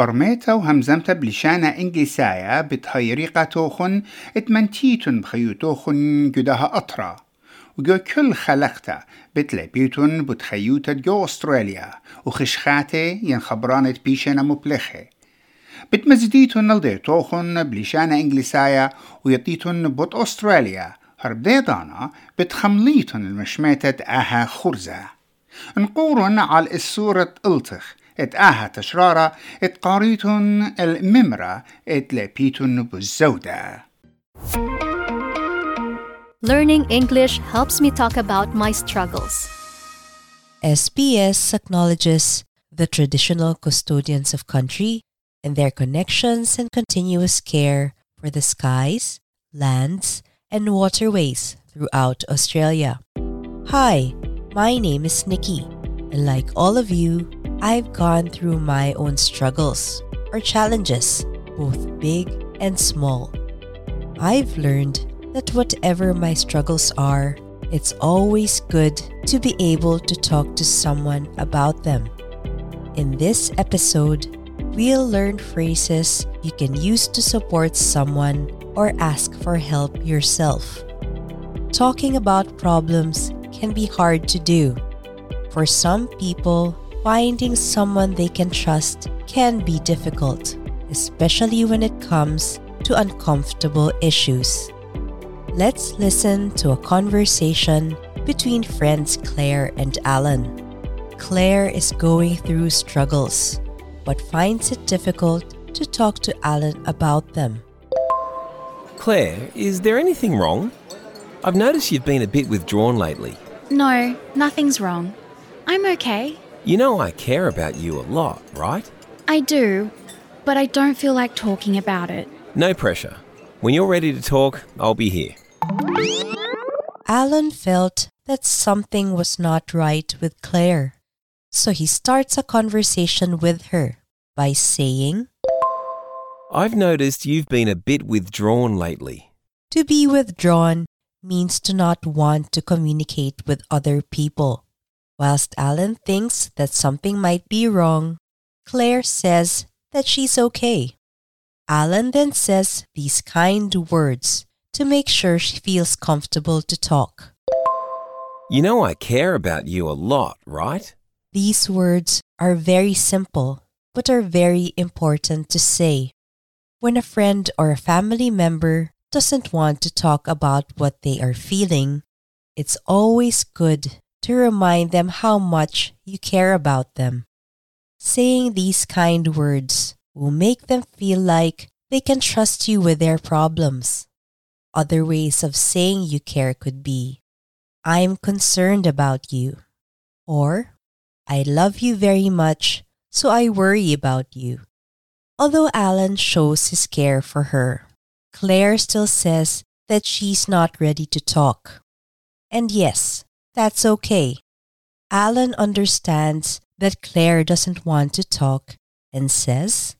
برميتا وهمزمتا بلشانة إنجليسايا بتهيريقة توخن إتمنتيتن بخيوتوخن جدها أطرا. وجو كل خلقتا بتلبيتن بتخيوتا جو أستراليا. وخشخاتي ينخبرانت بيشنا مبلخه بتمزديتن نلديتوخن بلشانة إنجليسايا ويطيتن بوت أستراليا. هربديدانا بتخمليتن المشميتة آها خرزة. نقورن على السورة ألتخ. et ahat et qaritun el mimra, et lepitun buzoda. Learning English helps me talk about my struggles. SBS acknowledges the traditional custodians of country and their connections and continuous care for the skies, lands, and waterways throughout Australia. Hi, my name is Nikki, and like all of you, I've gone through my own struggles or challenges, both big and small. I've learned that whatever my struggles are, it's always good to be able to talk to someone about them. In this episode, we'll learn phrases you can use to support someone or ask for help yourself. Talking about problems can be hard to do. For some people, finding someone they can trust can be difficult, especially when it comes to uncomfortable issues. Let's listen to a conversation between friends Claire and Alan. Claire is going through struggles, but finds it difficult to talk to Alan about them. Claire, is there anything wrong? I've noticed you've been a bit withdrawn lately. No, nothing's wrong. I'm okay. You know I care about you a lot, right? I do, but I don't feel like talking about it. No pressure. When you're ready to talk, I'll be here. Alan felt that something was not right with Claire, so he starts a conversation with her by saying, I've noticed you've been a bit withdrawn lately. To be withdrawn means to not want to communicate with other people. Whilst Alan thinks that something might be wrong, Claire says that she's okay. Alan then says these kind words to make sure she feels comfortable to talk. You know I care about you a lot, right? These words are very simple, but are very important to say. When a friend or a family member doesn't want to talk about what they are feeling, it's always good to remind them how much you care about them. Saying these kind words will make them feel like they can trust you with their problems. Other ways of saying you care could be I'm concerned about you, or I love you very much, so I worry about you. Although Alan shows his care for her, Claire still says that she's not ready to talk. And yes, that's okay. Alan understands that Claire doesn't want to talk and says,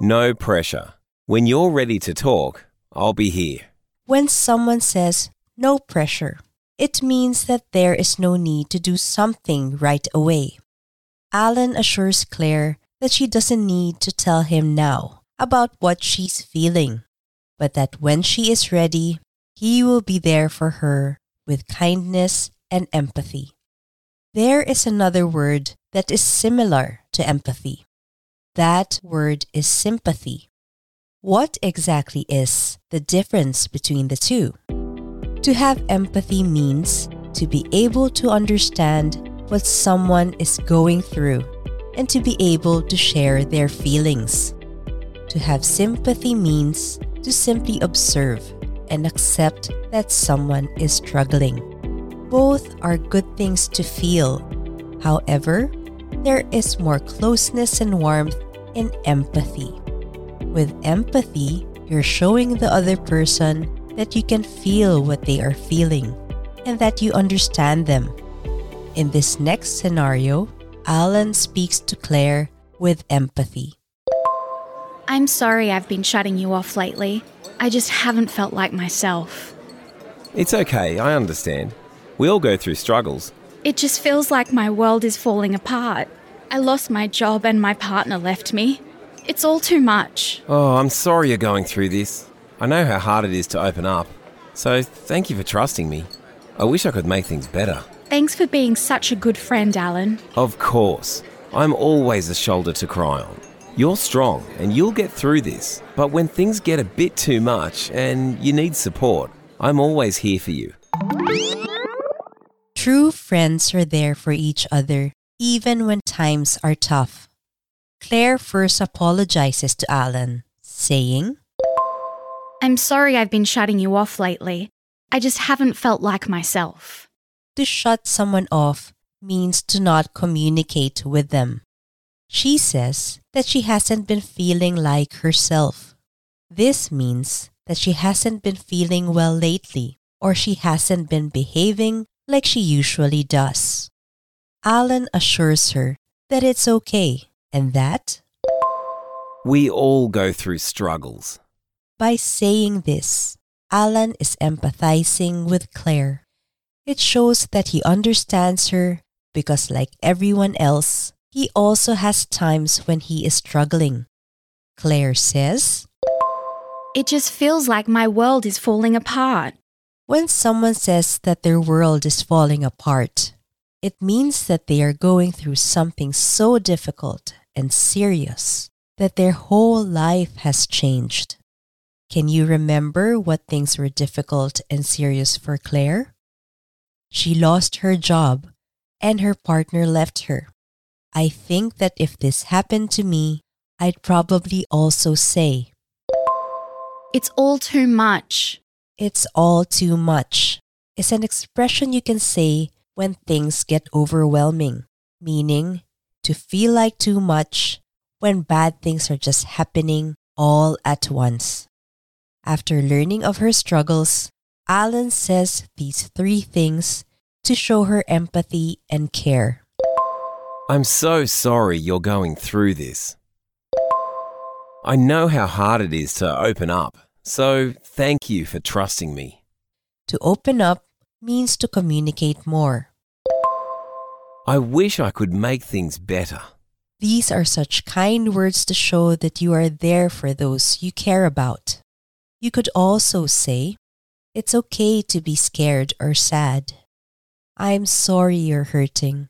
No pressure. When you're ready to talk, I'll be here. When someone says no pressure, it means that there is no need to do something right away. Alan assures Claire that she doesn't need to tell him now about what she's feeling, but that when she is ready, he will be there for her with kindness and empathy. There is another word that is similar to empathy. That word is sympathy. What exactly is the difference between the two? To have empathy means to be able to understand what someone is going through and to be able to share their feelings. To have sympathy means to simply observe and accept that someone is struggling. Both are good things to feel. However, there is more closeness and warmth in empathy. With empathy, you're showing the other person that you can feel what they are feeling and that you understand them. In this next scenario, Alan speaks to Claire with empathy. I'm sorry I've been shutting you off lately. I just haven't felt like myself. It's okay, I understand. We all go through struggles. It just feels like my world is falling apart. I lost my job and my partner left me. It's all too much. Oh, I'm sorry you're going through this. I know how hard it is to open up. So thank you for trusting me. I wish I could make things better. Thanks for being such a good friend, Alan. Of course. I'm always a shoulder to cry on. You're strong and you'll get through this. But when things get a bit too much and you need support, I'm always here for you. True friends are there for each other, even when times are tough. Claire first apologizes to Alan, saying, I'm sorry I've been shutting you off lately. I just haven't felt like myself. To shut someone off means to not communicate with them. She says that she hasn't been feeling like herself. This means that she hasn't been feeling well lately or she hasn't been behaving like she usually does. Alan assures her that it's okay and that We all go through struggles. by saying this, Alan is empathizing with Claire. It shows that he understands her because, like everyone else, he also has times when he is struggling. Claire says, It just feels like my world is falling apart. When someone says that their world is falling apart, it means that they are going through something so difficult and serious that their whole life has changed. Can you remember what things were difficult and serious for Claire? She lost her job and her partner left her. I think that if this happened to me, I'd probably also say, It's all too much. It's all too much. It's an expression you can say when things get overwhelming, meaning to feel like too much when bad things are just happening all at once. After learning of her struggles, Alan says these three things to show her empathy and care. I'm so sorry you're going through this. I know how hard it is to open up, so thank you for trusting me. To open up means to communicate more. I wish I could make things better. These are such kind words to show that you are there for those you care about. You could also say, It's okay to be scared or sad. I'm sorry you're hurting.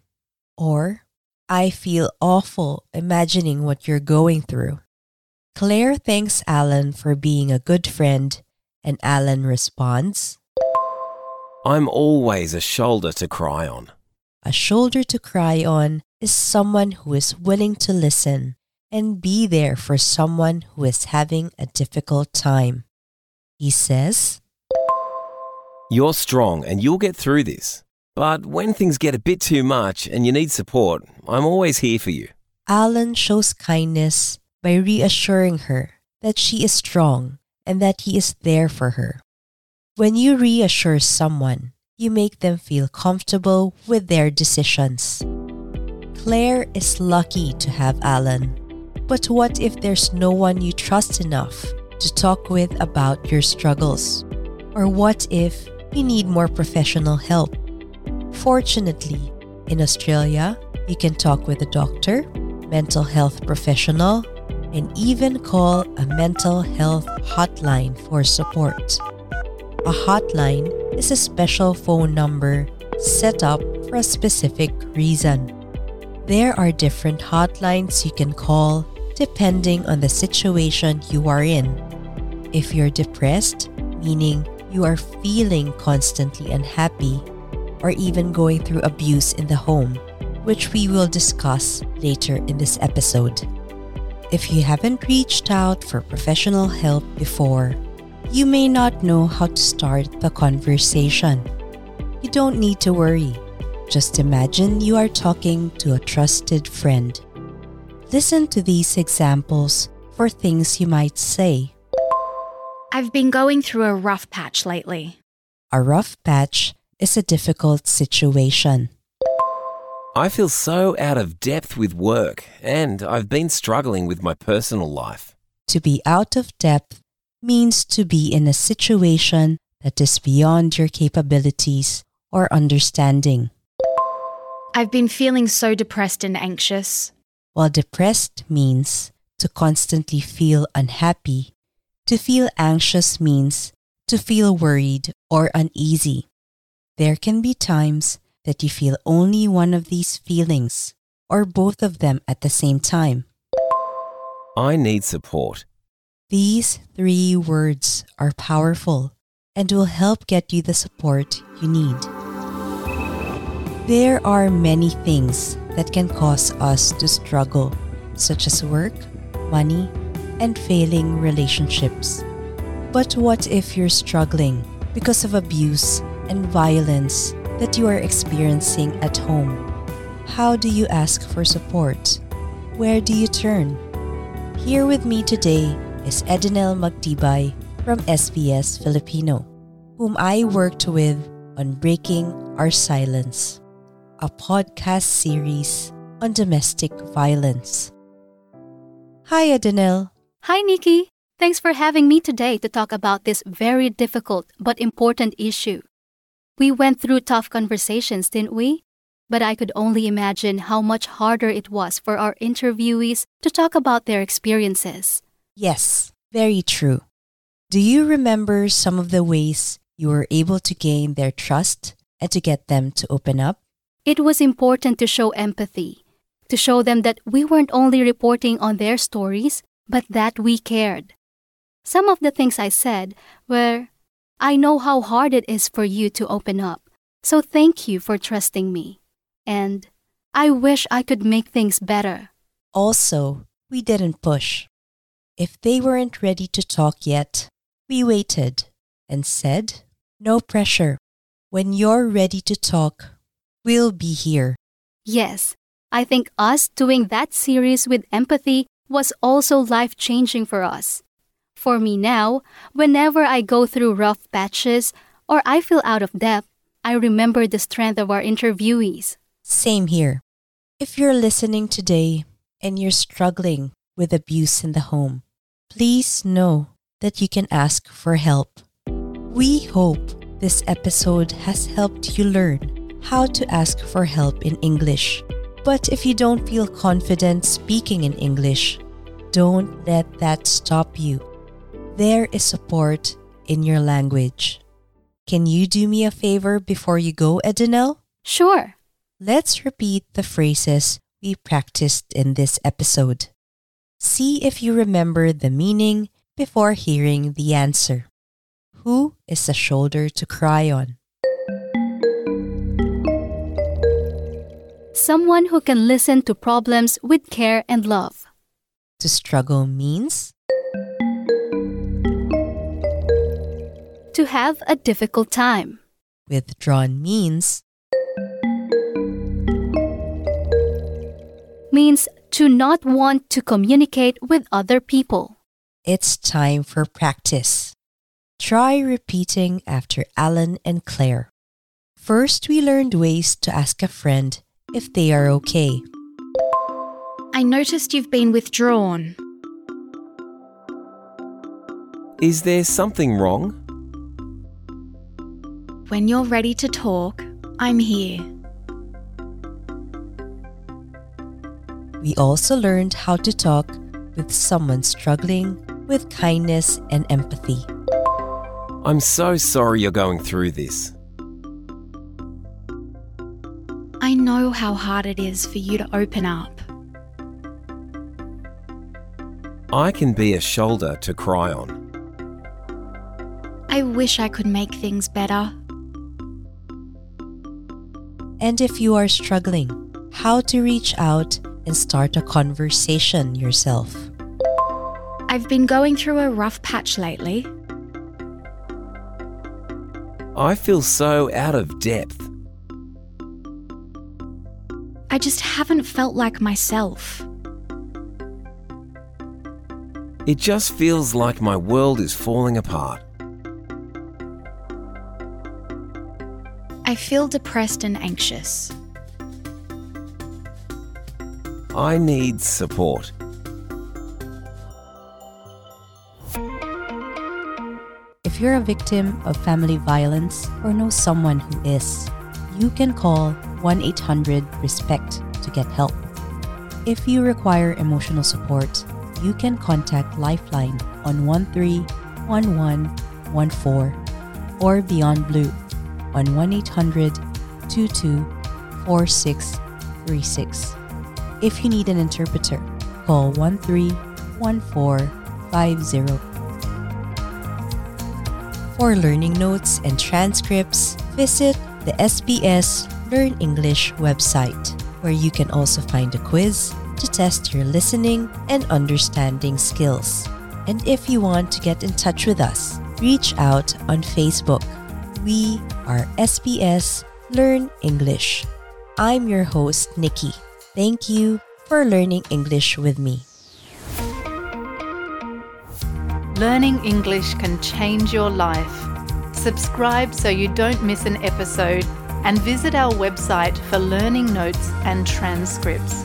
Or, I feel awful imagining what you're going through. Claire thanks Alan for being a good friend, and Alan responds, I'm always a shoulder to cry on. A shoulder to cry on is someone who is willing to listen and be there for someone who is having a difficult time. He says, You're strong and you'll get through this. But when things get a bit too much and you need support, I'm always here for you. Alan shows kindness by reassuring her that she is strong and that he is there for her. When you reassure someone, you make them feel comfortable with their decisions. Claire is lucky to have Alan. But what if there's no one you trust enough to talk with about your struggles? Or what if you need more professional help? Fortunately, in Australia, you can talk with a doctor, mental health professional, and even call a mental health hotline for support. A hotline is a special phone number set up for a specific reason. There are different hotlines you can call depending on the situation you are in. If you're depressed, meaning you are feeling constantly unhappy, or even going through abuse in the home, which we will discuss later in this episode. If you haven't reached out for professional help before, you may not know how to start the conversation. You don't need to worry. Just imagine you are talking to a trusted friend. Listen to these examples for things you might say. I've been going through a rough patch lately. A rough patch is a difficult situation. I feel so out of depth with work, and I've been struggling with my personal life. To be out of depth means to be in a situation that is beyond your capabilities or understanding. I've been feeling so depressed and anxious. While depressed means to constantly feel unhappy, to feel anxious means to feel worried or uneasy. There can be times that you feel only one of these feelings or both of them at the same time. I need support. These three words are powerful and will help get you the support you need. There are many things that can cause us to struggle, such as work, money, and failing relationships. But what if you're struggling because of abuse and violence that you are experiencing at home? How do you ask for support? Where do you turn? Here with me today is Edinel Magtibay from SBS Filipino, whom I worked with on Breaking Our Silence, a podcast series on domestic violence. Hi, Edinel. Hi, Nikki. Thanks for having me today to talk about this very difficult but important issue. We went through tough conversations, didn't we? But I could only imagine how much harder it was for our interviewees to talk about their experiences. Yes, very true. Do you remember some of the ways you were able to gain their trust and to get them to open up? It was important to show empathy, to show them that we weren't only reporting on their stories, but that we cared. Some of the things I said were, I know how hard it is for you to open up, so thank you for trusting me. And I wish I could make things better. Also, we didn't push. If they weren't ready to talk yet, we waited and said, No pressure. When you're ready to talk, we'll be here. Yes, I think us doing that series with empathy was also life changing for us. For me now, whenever I go through rough patches or I feel out of depth, I remember the strength of our interviewees. Same here. If you're listening today and you're struggling with abuse in the home, please know that you can ask for help. We hope this episode has helped you learn how to ask for help in English. But if you don't feel confident speaking in English, don't let that stop you. There is support in your language. Can you do me a favor before you go, Edinel? Sure. Let's repeat the phrases we practiced in this episode. See if you remember the meaning before hearing the answer. Who is a shoulder to cry on? Someone who can listen to problems with care and love. To struggle means To have a difficult time. withdrawn means Means to not want to communicate with other people. it's time for practice. Try repeating after Alan and Claire. First, we learned ways to ask a friend if they are okay. I noticed you've been withdrawn. Is there something wrong? When you're ready to talk, I'm here. We also learned how to talk with someone struggling with kindness and empathy. I'm so sorry you're going through this. I know how hard it is for you to open up. I can be a shoulder to cry on. I wish I could make things better. And if you are struggling, how to reach out and start a conversation yourself. I've been going through a rough patch lately. I feel so out of depth. I just haven't felt like myself. It just feels like my world is falling apart. I feel depressed and anxious. I need support. If you're a victim of family violence or know someone who is, you can call 1 800 RESPECT to get help. If you require emotional support, you can contact Lifeline on 131114 or Beyond Blue on 1 800 22 4636. If you need an interpreter, call 131450. For learning notes and transcripts, visit the SBS Learn English website, where you can also find a quiz to test your listening and understanding skills. And if you want to get in touch with us, reach out on Facebook. We are SBS Learn English. I'm your host, Nikki. Thank you for learning English with me. Learning English can change your life. Subscribe so you don't miss an episode and visit our website for learning notes and transcripts.